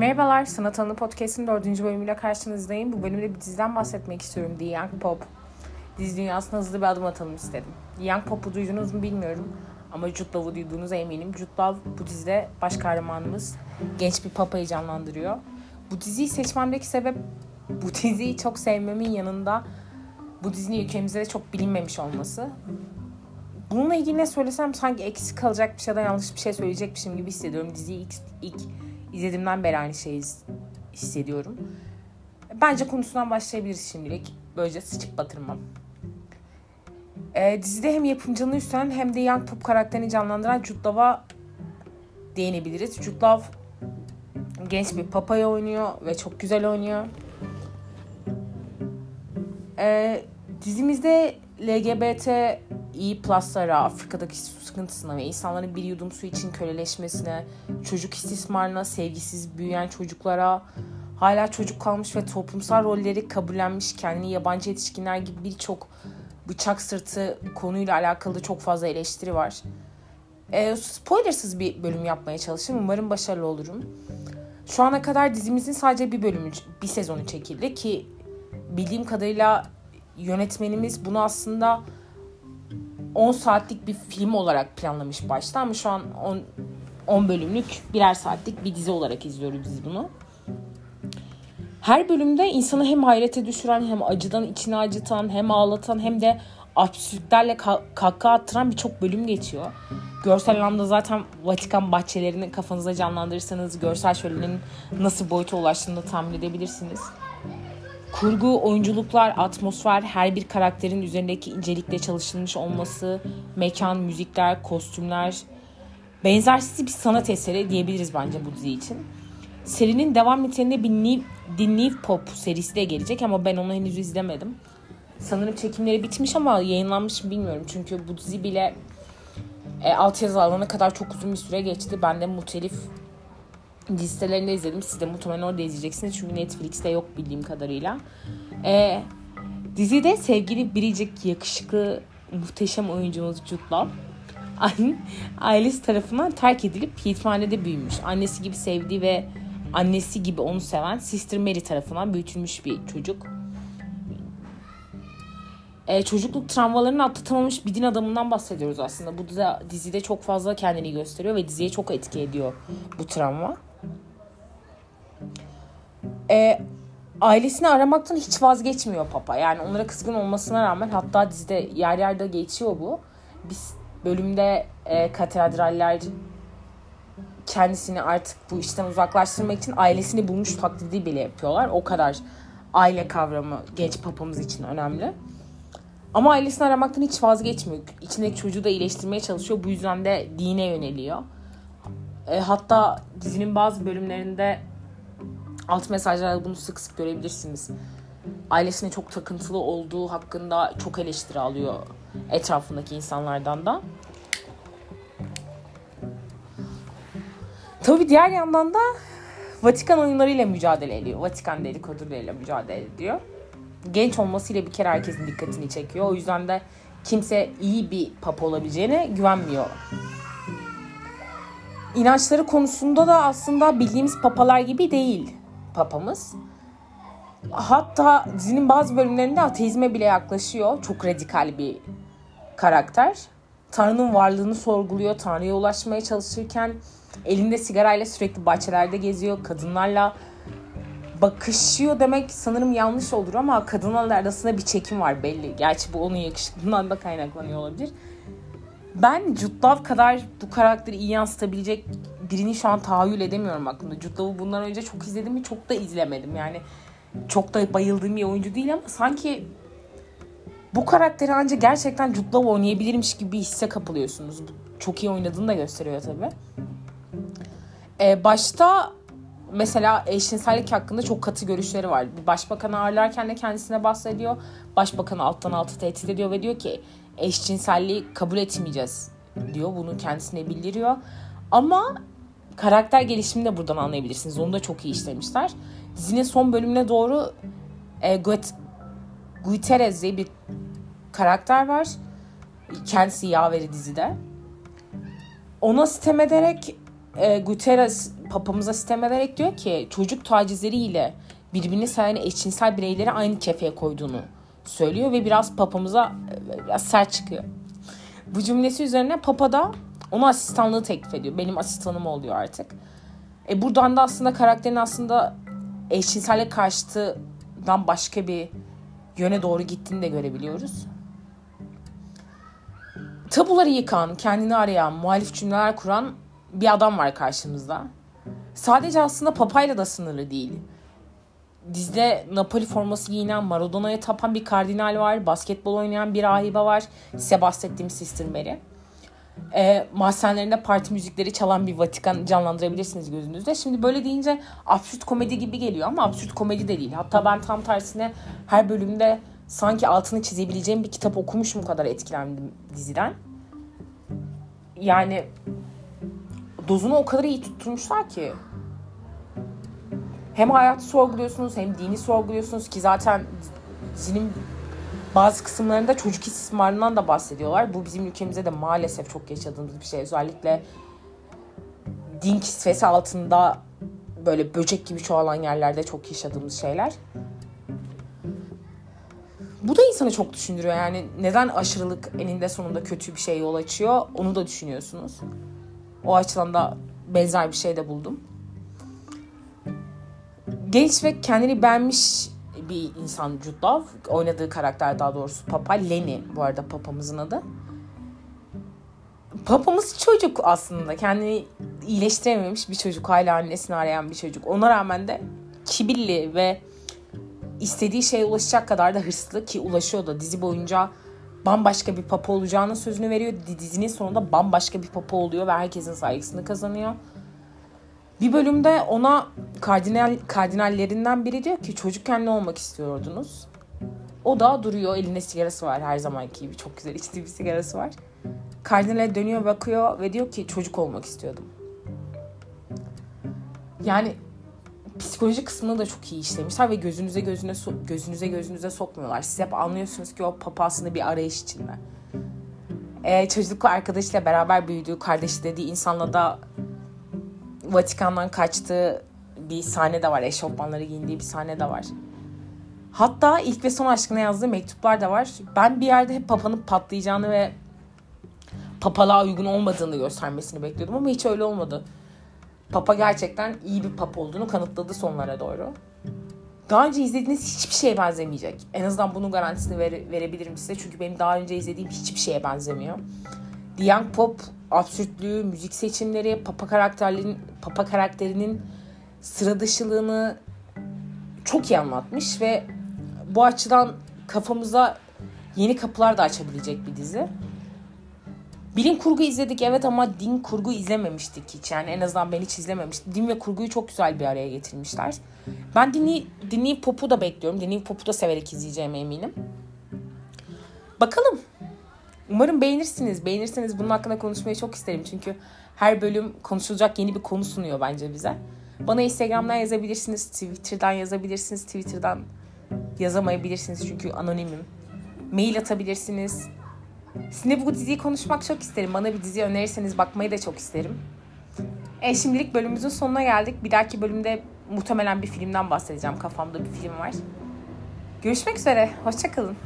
Merhabalar, Sanat Anı Podcast'ın dördüncü bölümüyle karşınızdayım. Bu bölümde bir diziden bahsetmek istiyorum. The Young Pop. Dizi dünyasına hızlı bir adım atalım istedim. The Young Pop'u duydunuz mu bilmiyorum. Ama Jude Law'u duyduğunuza eminim. Jude Law bu dizide baş kahramanımız. Genç bir papayı canlandırıyor. Bu diziyi seçmemdeki sebep bu diziyi çok sevmemin yanında bu dizinin ülkemizde de çok bilinmemiş olması. Bununla ilgili ne söylesem sanki eksik kalacak bir şeyden yanlış bir şey söyleyecekmişim gibi hissediyorum. Diziyi ilk, ilk izlediğimden beri aynı şeyi hissediyorum. Bence konusundan başlayabiliriz şimdilik. Böylece sıçıp batırmam. Ee, dizide hem yapımcılığını üstlenen hem de Young Pop karakterini canlandıran Jude Law'a değinebiliriz. Law genç bir papaya oynuyor ve çok güzel oynuyor. Ee, dizimizde LGBT iyi pluslara, Afrika'daki su sıkıntısına ve insanların bir yudum su için köleleşmesine, çocuk istismarına, sevgisiz büyüyen çocuklara, hala çocuk kalmış ve toplumsal rolleri kabullenmiş kendini yabancı yetişkinler gibi birçok bıçak sırtı konuyla alakalı çok fazla eleştiri var. E, spoilersız bir bölüm yapmaya çalıştım. Umarım başarılı olurum. Şu ana kadar dizimizin sadece bir bölümü, bir sezonu çekildi ki bildiğim kadarıyla yönetmenimiz bunu aslında 10 saatlik bir film olarak planlamış başta ama şu an 10, 10 bölümlük birer saatlik bir dizi olarak izliyoruz biz bunu. Her bölümde insanı hem hayrete düşüren hem acıdan içini acıtan hem ağlatan hem de absürtlerle kahkaha attıran birçok bölüm geçiyor. Görsel anlamda zaten Vatikan bahçelerini kafanıza canlandırırsanız görsel şölenin nasıl boyuta ulaştığını tahmin edebilirsiniz. Kurgu, oyunculuklar, atmosfer, her bir karakterin üzerindeki incelikle çalışılmış olması, mekan, müzikler, kostümler, benzersiz bir sanat eseri diyebiliriz bence bu dizi için. Serinin devam niteliğinde bir New, The New Pop serisi de gelecek ama ben onu henüz izlemedim. Sanırım çekimleri bitmiş ama yayınlanmış mı bilmiyorum. Çünkü bu dizi bile e, alt yazı alana kadar çok uzun bir süre geçti. Ben de muhtelif listelerinde izledim. Siz de muhtemelen orada izleyeceksiniz. Çünkü Netflix'te yok bildiğim kadarıyla. E, dizide sevgili biricik yakışıklı muhteşem oyuncumuz Jude Law ailesi tarafından terk edilip yetimhanede büyümüş. Annesi gibi sevdiği ve annesi gibi onu seven Sister Mary tarafından büyütülmüş bir çocuk. Ee, çocukluk travmalarını atlatamamış bir din adamından bahsediyoruz aslında. Bu dizide çok fazla kendini gösteriyor ve diziye çok etki ediyor bu travma. Ee, ailesini aramaktan hiç vazgeçmiyor Papa. Yani onlara kızgın olmasına rağmen hatta dizide yer yerde geçiyor bu. Biz bölümde e, katedraller kendisini artık bu işten uzaklaştırmak için ailesini bulmuş taklidi bile yapıyorlar. O kadar aile kavramı genç papamız için önemli. Ama ailesini aramaktan hiç vazgeçmiyor. İçindeki çocuğu da iyileştirmeye çalışıyor. Bu yüzden de dine yöneliyor. E, hatta dizinin bazı bölümlerinde alt mesajlarda bunu sık sık görebilirsiniz. Ailesine çok takıntılı olduğu hakkında çok eleştiri alıyor etrafındaki insanlardan da. Tabii diğer yandan da Vatikan oyunlarıyla mücadele ediyor. Vatikan dedikodularıyla mücadele ediyor. Genç olmasıyla bir kere herkesin dikkatini çekiyor. O yüzden de kimse iyi bir papa olabileceğine güvenmiyor. İnançları konusunda da aslında bildiğimiz papalar gibi değil papamız. Hatta dizinin bazı bölümlerinde ateizme bile yaklaşıyor. Çok radikal bir karakter. Tanrı'nın varlığını sorguluyor. Tanrı'ya ulaşmaya çalışırken elinde sigarayla sürekli bahçelerde geziyor. Kadınlarla bakışıyor demek sanırım yanlış olur ama kadınlarla arasında bir çekim var belli. Gerçi bu onun yakışıklığından da kaynaklanıyor olabilir. Ben Jude kadar bu karakteri iyi yansıtabilecek birini şu an tahayyül edemiyorum aklımda. Jude bundan önce çok izledim mi çok da izlemedim. Yani çok da bayıldığım bir oyuncu değil ama sanki bu karakteri ancak gerçekten Law oynayabilirmiş gibi bir hisse kapılıyorsunuz. Çok iyi oynadığını da gösteriyor tabii. Ee, başta mesela eşcinsellik hakkında çok katı görüşleri var. Başbakanı ağırlarken de kendisine bahsediyor. Başbakanı alttan alta tehdit ediyor ve diyor ki eşcinselliği kabul etmeyeceğiz diyor. Bunu kendisine bildiriyor. Ama karakter gelişimini de buradan anlayabilirsiniz. Onu da çok iyi işlemişler. Dizinin son bölümüne doğru e, Guterres diye bir karakter var. Kendisi yaveri dizide. Ona sitem ederek e, Guterres papamıza sitem ederek diyor ki çocuk tacizleriyle birbirini seven eşcinsel bireyleri aynı kefeye koyduğunu söylüyor ve biraz papamıza biraz sert çıkıyor. Bu cümlesi üzerine papa da ona asistanlığı teklif ediyor. Benim asistanım oluyor artık. E buradan da aslında karakterin aslında eşcinsellik karşıtından başka bir yöne doğru gittiğini de görebiliyoruz. Tabuları yıkan, kendini arayan, muhalif cümleler kuran bir adam var karşımızda. Sadece aslında papayla da sınırlı değil. Dizide Napoli forması giyinen, Maradona'ya tapan bir kardinal var. Basketbol oynayan bir rahibe var. Size bahsettiğim Sister Mary. E, mahzenlerinde parti müzikleri çalan bir Vatikan canlandırabilirsiniz gözünüzde. Şimdi böyle deyince absürt komedi gibi geliyor ama absürt komedi de değil. Hatta ben tam tersine her bölümde sanki altını çizebileceğim bir kitap okumuşum kadar etkilendim diziden. Yani dozunu o kadar iyi tutturmuşlar ki. Hem hayatı sorguluyorsunuz hem dini sorguluyorsunuz ki zaten dizinin bazı kısımlarında çocuk istismarından da bahsediyorlar. Bu bizim ülkemizde de maalesef çok yaşadığımız bir şey. Özellikle din kisvesi altında böyle böcek gibi çoğalan yerlerde çok yaşadığımız şeyler. Bu da insanı çok düşündürüyor. Yani neden aşırılık eninde sonunda kötü bir şey yol açıyor onu da düşünüyorsunuz. O açıdan da benzer bir şey de buldum. Genç ve kendini beğenmiş bir insan Jude Law. Oynadığı karakter daha doğrusu Papa. Lenny bu arada papamızın adı. Papamız çocuk aslında. Kendini iyileştirememiş bir çocuk. Hala annesini arayan bir çocuk. Ona rağmen de kibirli ve istediği şeye ulaşacak kadar da hırslı ki ulaşıyor da dizi boyunca bambaşka bir papa olacağının sözünü veriyor. Dizinin sonunda bambaşka bir papa oluyor ve herkesin saygısını kazanıyor. Bir bölümde ona kardinal kardinallerinden biri diyor ki çocukken ne olmak istiyordunuz? O da duruyor elinde sigarası var her zamanki gibi çok güzel içtiği bir sigarası var. Kardinale dönüyor bakıyor ve diyor ki çocuk olmak istiyordum. Yani psikoloji kısmını da çok iyi işlemişler ve gözünüze gözüne so- gözünüze gözünüze sokmuyorlar. Siz hep anlıyorsunuz ki o papa aslında bir arayış içinde. Ee, çocukluk arkadaşıyla beraber büyüdüğü, kardeşi dediği insanla da Vatikan'dan kaçtığı bir sahne de var. Eşofmanları giyindiği bir sahne de var. Hatta ilk ve son aşkına yazdığı mektuplar da var. Ben bir yerde hep Papa'nın patlayacağını ve papalığa uygun olmadığını göstermesini bekliyordum ama hiç öyle olmadı. Papa gerçekten iyi bir papa olduğunu kanıtladı sonlara doğru. Daha önce izlediğiniz hiçbir şeye benzemeyecek. En azından bunun garantisini vere, verebilirim size. Çünkü benim daha önce izlediğim hiçbir şeye benzemiyor. The Young Pop absürtlüğü, müzik seçimleri, papa karakterlerin papa karakterinin sıra dışılığını çok iyi anlatmış ve bu açıdan kafamıza yeni kapılar da açabilecek bir dizi. Bilim kurgu izledik evet ama din kurgu izlememiştik hiç. Yani en azından ben hiç izlememiştim. Din ve kurguyu çok güzel bir araya getirmişler. Ben dinli, dinleyip popu da bekliyorum. Dinleyip popu da severek izleyeceğime eminim. Bakalım. Umarım beğenirsiniz. Beğenirseniz bunun hakkında konuşmayı çok isterim. Çünkü her bölüm konuşulacak yeni bir konu sunuyor bence bize. Bana Instagram'dan yazabilirsiniz. Twitter'dan yazabilirsiniz. Twitter'dan yazamayabilirsiniz çünkü anonimim. Mail atabilirsiniz. Sizinle bu diziyi konuşmak çok isterim. Bana bir dizi önerirseniz bakmayı da çok isterim. E şimdilik bölümümüzün sonuna geldik. Bir dahaki bölümde muhtemelen bir filmden bahsedeceğim. Kafamda bir film var. Görüşmek üzere. Hoşçakalın.